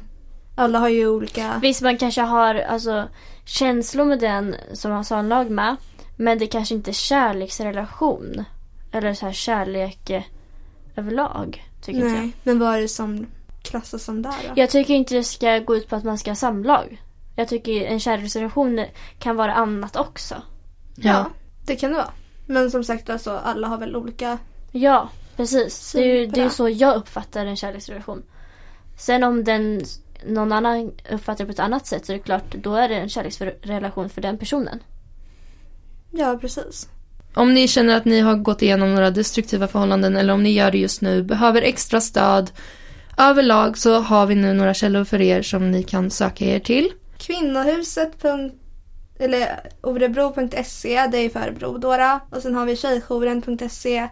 alla har ju olika... Visst, man kanske har alltså, känslor med den som man har en lag med. Men det kanske inte är kärleksrelation. Eller så här kärlek eh, överlag. Tycker inte jag. Nej, men vad är det som klassas som där då? Jag tycker inte det ska gå ut på att man ska ha samlag. Jag tycker en kärleksrelation kan vara annat också. Ja, det kan det vara. Men som sagt alltså, alla har väl olika... Ja, precis. Det är ju det är så jag uppfattar en kärleksrelation. Sen om den, någon annan uppfattar det på ett annat sätt så är det klart, då är det en kärleksrelation för den personen. Ja, precis. Om ni känner att ni har gått igenom några destruktiva förhållanden eller om ni gör det just nu, behöver extra stöd överlag så har vi nu några källor för er som ni kan söka er till. Kvinnohuset. Eller orebro.se, det är för Örebro då. Och sen har vi tjejjouren.se,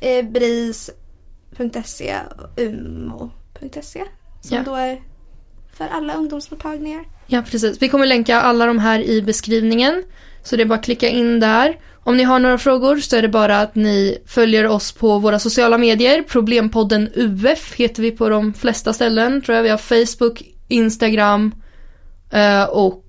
eh, bris.se och umo.se. Som Ja. då är för alla ungdomsmottagningar. Ja, precis. Vi kommer länka alla de här i beskrivningen. Så det är bara att klicka in där. Om ni har några frågor så är det bara att ni följer oss på våra sociala medier. Problempodden UF heter vi på de flesta ställen. Tror jag vi har Facebook, Instagram eh, och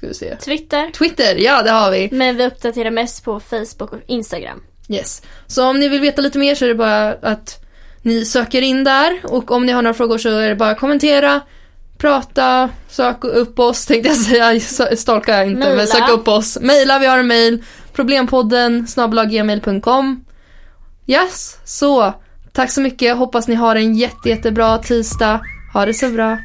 ska vi se. Twitter. Twitter, ja det har vi. Men vi uppdaterar mest på Facebook och Instagram. Yes. Så om ni vill veta lite mer så är det bara att ni söker in där och om ni har några frågor så är det bara att kommentera, prata, sök upp oss tänkte jag säga, stalka jag inte men Maila. sök upp oss. Maila, vi har en mail, problempodden snabelaggmail.com Yes, så tack så mycket, hoppas ni har en jätte, jättebra tisdag. Ha det så bra.